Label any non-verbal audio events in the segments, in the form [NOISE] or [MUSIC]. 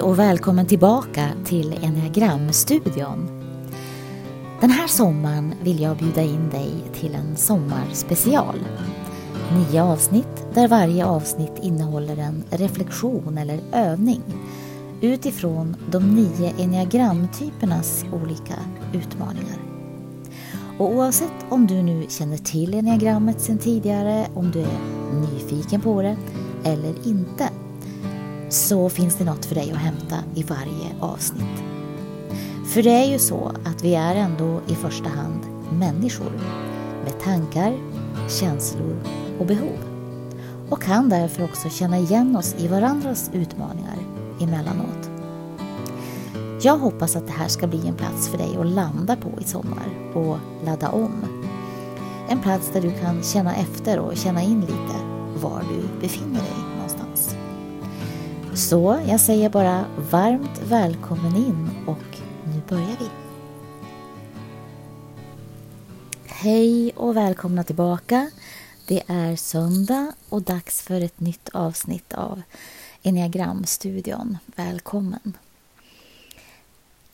Hej och välkommen tillbaka till Enneagramstudion. Den här sommaren vill jag bjuda in dig till en sommarspecial. Nio avsnitt där varje avsnitt innehåller en reflektion eller övning utifrån de nio enneagramtypernas olika utmaningar. Och oavsett om du nu känner till enneagrammet sedan tidigare, om du är nyfiken på det eller inte så finns det något för dig att hämta i varje avsnitt. För det är ju så att vi är ändå i första hand människor med tankar, känslor och behov och kan därför också känna igen oss i varandras utmaningar emellanåt. Jag hoppas att det här ska bli en plats för dig att landa på i sommar och ladda om. En plats där du kan känna efter och känna in lite var du befinner dig. Så jag säger bara varmt välkommen in och nu börjar vi. Hej och välkomna tillbaka. Det är söndag och dags för ett nytt avsnitt av Enneagramstudion. Välkommen!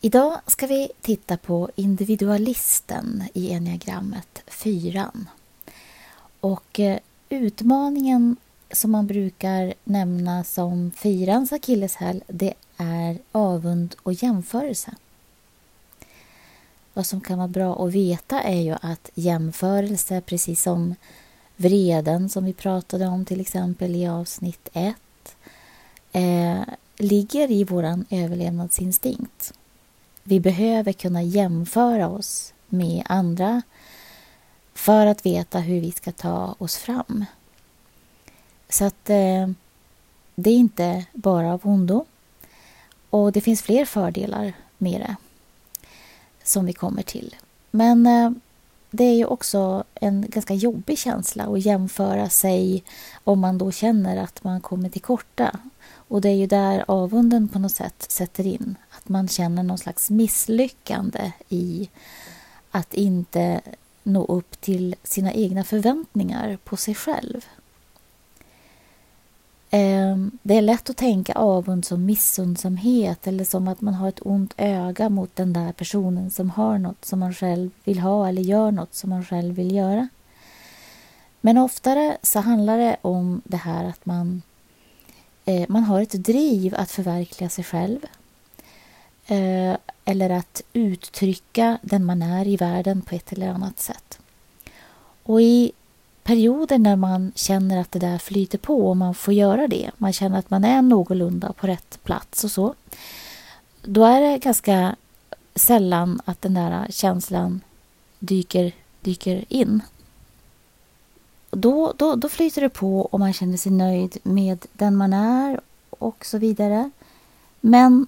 Idag ska vi titta på individualisten i enneagrammet, fyran. Och eh, utmaningen som man brukar nämna som fyrans akilleshäl, det är avund och jämförelse. Vad som kan vara bra att veta är ju att jämförelse, precis som vreden som vi pratade om till exempel i avsnitt 1, eh, ligger i vår överlevnadsinstinkt. Vi behöver kunna jämföra oss med andra för att veta hur vi ska ta oss fram. Så att eh, det är inte bara av ondo. Och det finns fler fördelar med det som vi kommer till. Men eh, det är ju också en ganska jobbig känsla att jämföra sig om man då känner att man kommer till korta. Och det är ju där avunden på något sätt sätter in. Att man känner någon slags misslyckande i att inte nå upp till sina egna förväntningar på sig själv. Ehm, det är lätt att tänka avund som missundsamhet eller som att man har ett ont öga mot den där personen som har något som man själv vill ha eller gör något som man själv vill göra. Men oftare så handlar det om det här att man, eh, man har ett driv att förverkliga sig själv. Eh, eller att uttrycka den man är i världen på ett eller annat sätt. Och i perioder när man känner att det där flyter på och man får göra det, man känner att man är någorlunda på rätt plats och så, då är det ganska sällan att den där känslan dyker, dyker in. Då, då, då flyter det på och man känner sig nöjd med den man är och så vidare. Men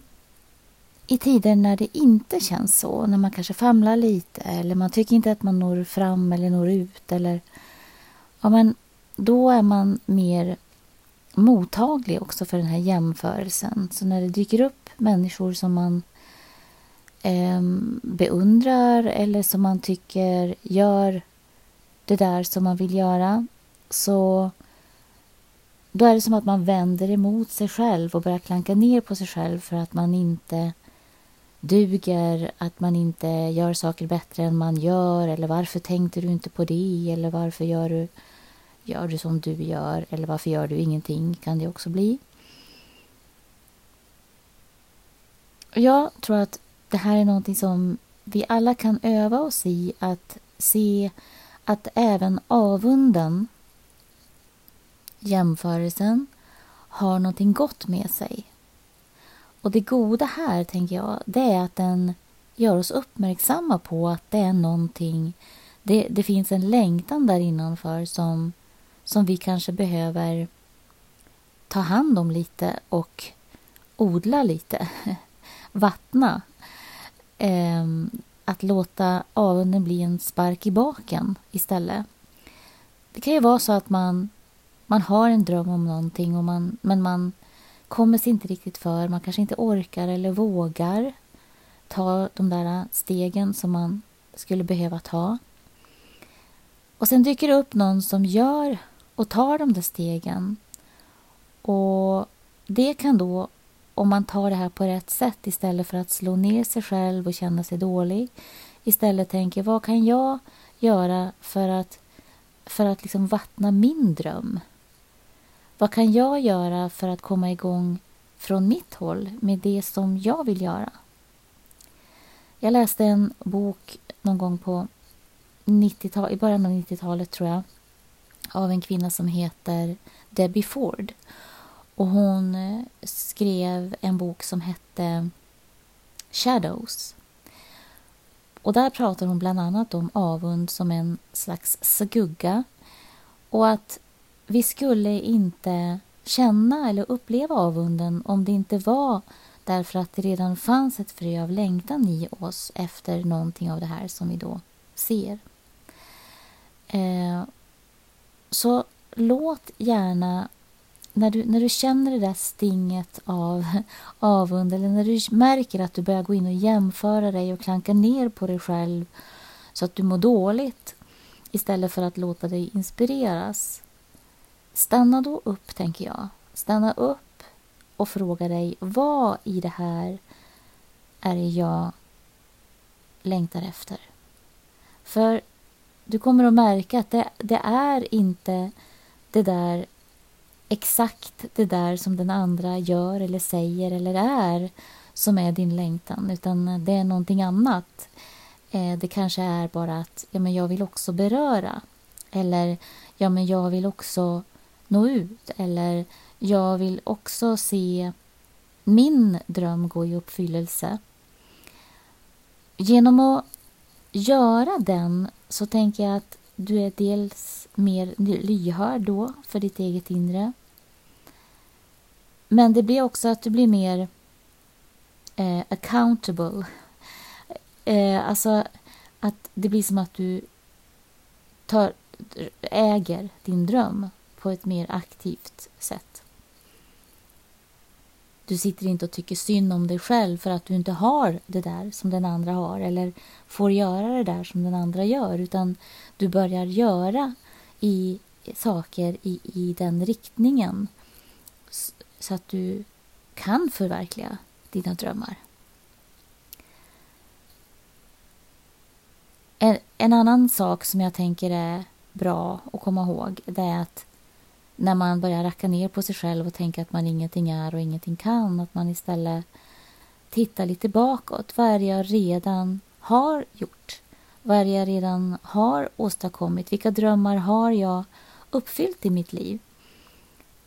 i tider när det inte känns så, när man kanske famlar lite eller man tycker inte att man når fram eller når ut eller ja, men då är man mer mottaglig också för den här jämförelsen. Så när det dyker upp människor som man eh, beundrar eller som man tycker gör det där som man vill göra så då är det som att man vänder emot sig själv och börjar klanka ner på sig själv för att man inte duger, att man inte gör saker bättre än man gör eller varför tänkte du inte på det eller varför gör du, gör du som du gör eller varför gör du ingenting kan det också bli. Jag tror att det här är någonting som vi alla kan öva oss i att se att även avunden, jämförelsen, har någonting gott med sig. Och det goda här, tänker jag, det är att den gör oss uppmärksamma på att det är någonting, det, det finns en längtan där innanför som, som vi kanske behöver ta hand om lite och odla lite, [LAUGHS] vattna. Ehm, att låta avunden bli en spark i baken istället. Det kan ju vara så att man, man har en dröm om någonting och man, men man kommer sig inte riktigt för. Man kanske inte orkar eller vågar ta de där stegen som man skulle behöva ta. Och sen dyker det upp någon som gör och tar de där stegen. Och det kan då om man tar det här på rätt sätt istället för att slå ner sig själv och känna sig dålig. Istället tänker vad kan jag göra för att, för att liksom vattna min dröm? Vad kan jag göra för att komma igång från mitt håll med det som jag vill göra? Jag läste en bok någon gång på 90 i början av 90-talet tror jag av en kvinna som heter Debbie Ford. Och hon eh, skrev en bok som hette Shadows. Och där pratar hon bland annat om avund som en slags skugga och att vi skulle inte känna eller uppleva avunden om det inte var därför att det redan fanns ett frö av längtan i oss efter någonting av det här som vi då ser. Eh, så låt gärna när du, när du känner det där stinget av [LAUGHS] avund eller när du märker att du börjar gå in och jämföra dig och klanka ner på dig själv så att du mår dåligt istället för att låta dig inspireras. Stanna då upp, tänker jag. Stanna upp och fråga dig vad i det här är det jag längtar efter? För du kommer att märka att det, det är inte det där exakt det där som den andra gör eller säger eller är som är din längtan, utan det är någonting annat. Eh, det kanske är bara att ja, men jag vill också beröra eller ja, men jag vill också nå ut eller jag vill också se min dröm gå i uppfyllelse. Genom att göra den så tänker jag att du är dels mer lyhörd då för ditt eget inre. Men det blir också att du blir mer eh, accountable. Eh, alltså att det blir som att du tar, äger din dröm på ett mer aktivt sätt. Du sitter inte och tycker synd om dig själv för att du inte har det där som den andra har eller får göra det där som den andra gör utan du börjar göra i saker i, i den riktningen så att du kan förverkliga dina drömmar. En, en annan sak som jag tänker är bra att komma ihåg det är att när man börjar racka ner på sig själv och tänka att man ingenting är och ingenting kan, att man istället tittar lite bakåt. Vad är det jag redan har gjort? Vad är det jag redan har åstadkommit? Vilka drömmar har jag uppfyllt i mitt liv?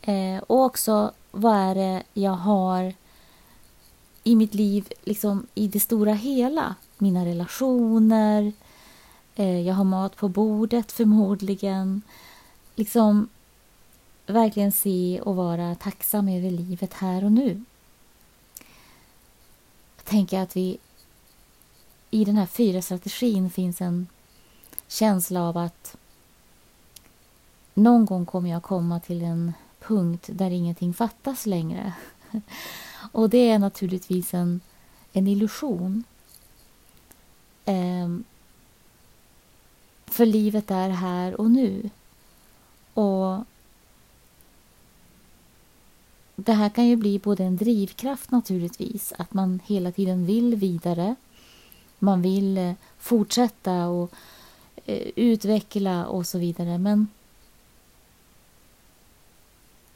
Eh, och också, vad är det jag har i mitt liv liksom i det stora hela? Mina relationer, eh, jag har mat på bordet förmodligen. Liksom, verkligen se och vara tacksam över livet här och nu. Jag tänker att vi i den här fyra strategin finns en känsla av att någon gång kommer jag komma till en punkt där ingenting fattas längre. [LAUGHS] Och det är naturligtvis en, en illusion. Ehm, för livet är här och nu. Och det här kan ju bli både en drivkraft naturligtvis, att man hela tiden vill vidare. Man vill eh, fortsätta och eh, utveckla och så vidare. Men,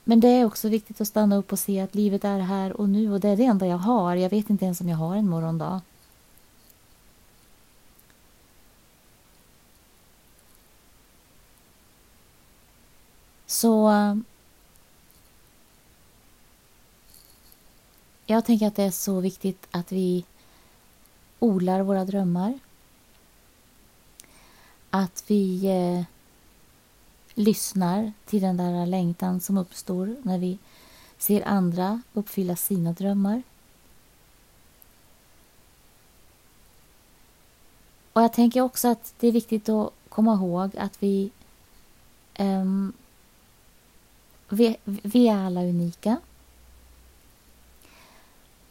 men det är också viktigt att stanna upp och se att livet är här och nu och det är det enda jag har. Jag vet inte ens om jag har en morgondag. Så eh, Jag tänker att det är så viktigt att vi odlar våra drömmar. Att vi eh, lyssnar till den där längtan som uppstår när vi ser andra uppfylla sina drömmar. Och jag tänker också att det är viktigt att komma ihåg att vi, um, vi, vi är alla unika.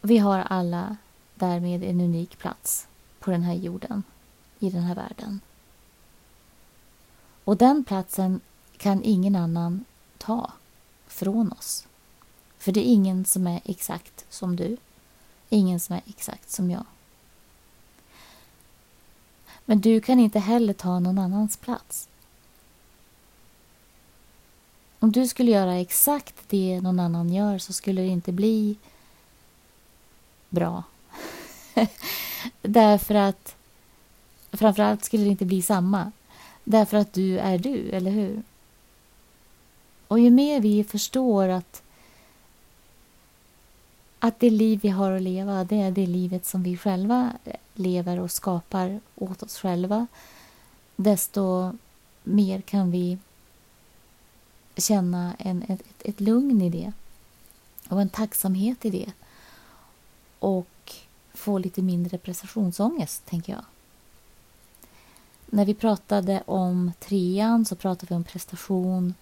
Vi har alla därmed en unik plats på den här jorden, i den här världen. Och den platsen kan ingen annan ta från oss. För det är ingen som är exakt som du. Ingen som är exakt som jag. Men du kan inte heller ta någon annans plats. Om du skulle göra exakt det någon annan gör så skulle det inte bli bra. [LAUGHS] Därför att framförallt skulle det inte bli samma. Därför att du är du, eller hur? Och ju mer vi förstår att att det liv vi har att leva, det är det livet som vi själva lever och skapar åt oss själva, desto mer kan vi känna en, ett, ett lugn i det och en tacksamhet i det. Och få lite mindre prestationsångest, tänker jag. När vi pratade om trean så pratade vi om prestation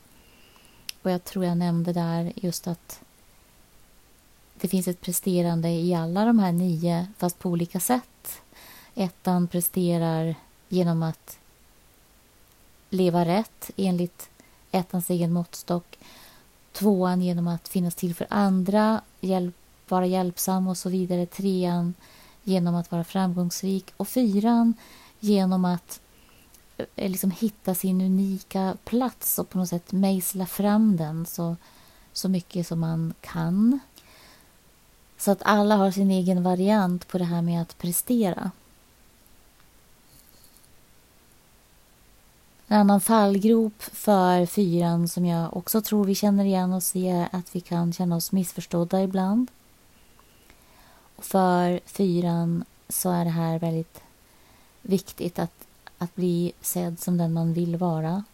och jag tror jag nämnde där just att det finns ett presterande i alla de här nio, fast på olika sätt. Ettan presterar genom att leva rätt enligt ettans egen måttstock. Tvåan genom att finnas till för andra, hjälp, vara hjälpsam och så vidare. Trean genom att vara framgångsrik. Och fyran genom att eh, liksom hitta sin unika plats och på något sätt mejsla fram den så, så mycket som man kan. Så att alla har sin egen variant på det här med att prestera. En annan fallgrop för fyran som jag också tror vi känner igen oss i är att vi kan känna oss missförstådda ibland. För fyran så är det här väldigt viktigt att, att bli sedd som den man vill vara.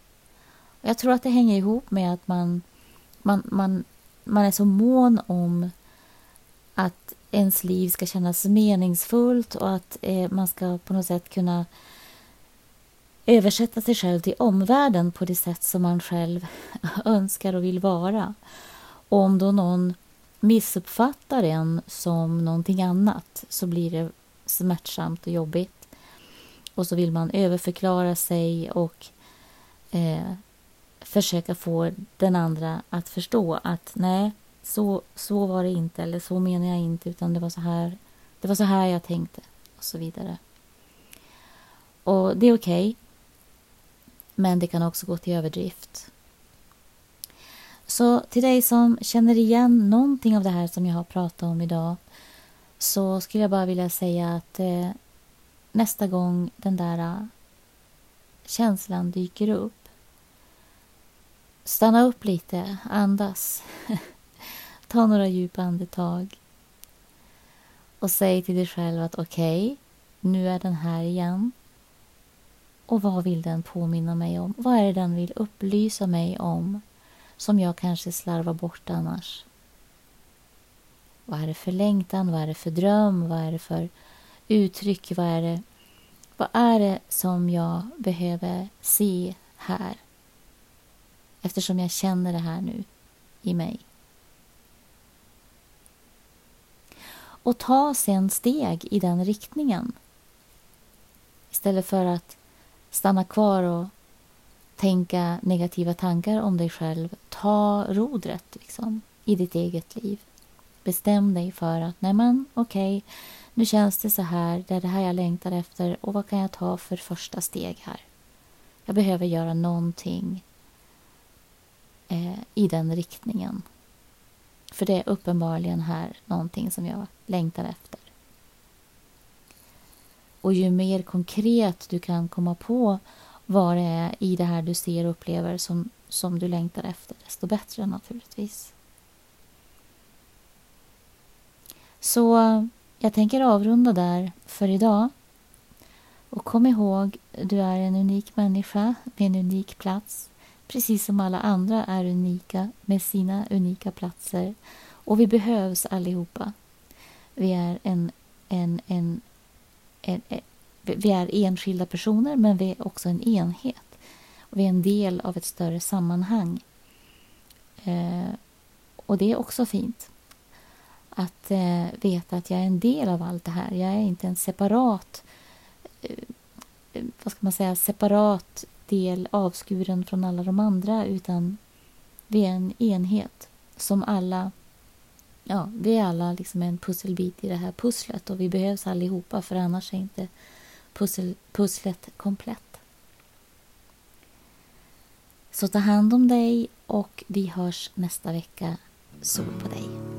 Jag tror att det hänger ihop med att man, man, man, man är så mån om att ens liv ska kännas meningsfullt och att eh, man ska på något sätt kunna översätta sig själv till omvärlden på det sätt som man själv [LAUGHS] önskar och vill vara. Och om då någon missuppfattar en som någonting annat så blir det smärtsamt och jobbigt. Och så vill man överförklara sig och eh, försöka få den andra att förstå att nej, så, så var det inte eller så menar jag inte utan det var så här, det var så här jag tänkte och så vidare. Och det är okej. Okay, men det kan också gå till överdrift. Så till dig som känner igen någonting av det här som jag har pratat om idag så skulle jag bara vilja säga att eh, nästa gång den där eh, känslan dyker upp stanna upp lite, andas [LAUGHS] Ta några djupa andetag. Och säg till dig själv att okej, okay, nu är den här igen. Och vad vill den påminna mig om? Vad är det den vill upplysa mig om som jag kanske slarvar bort annars? Vad är det för längtan? Vad är det för dröm? Vad är det för uttryck? Vad är det, vad är det som jag behöver se här? Eftersom jag känner det här nu i mig. och ta sen steg i den riktningen. Istället för att stanna kvar och tänka negativa tankar om dig själv. Ta rodret liksom, i ditt eget liv. Bestäm dig för att nej men okej, okay, nu känns det så här, det är det här jag längtar efter och vad kan jag ta för första steg här? Jag behöver göra någonting eh, i den riktningen. För det är uppenbarligen här någonting som jag längtar efter. Och ju mer konkret du kan komma på vad det är i det här du ser och upplever som, som du längtar efter, desto bättre naturligtvis. Så jag tänker avrunda där för idag. Och kom ihåg, du är en unik människa med en unik plats precis som alla andra är unika med sina unika platser. Och vi behövs allihopa. Vi är en, en, en, en, en vi är enskilda personer, men vi är också en enhet. Och vi är en del av ett större sammanhang. Eh, och det är också fint. Att eh, veta att jag är en del av allt det här. Jag är inte en separat, eh, eh, vad ska man säga, separat del avskuren från alla de andra utan vi är en enhet som alla ja, vi är alla liksom en pusselbit i det här pusslet och vi behövs allihopa för annars är inte pussel, pusslet komplett. Så ta hand om dig och vi hörs nästa vecka. Sol på dig.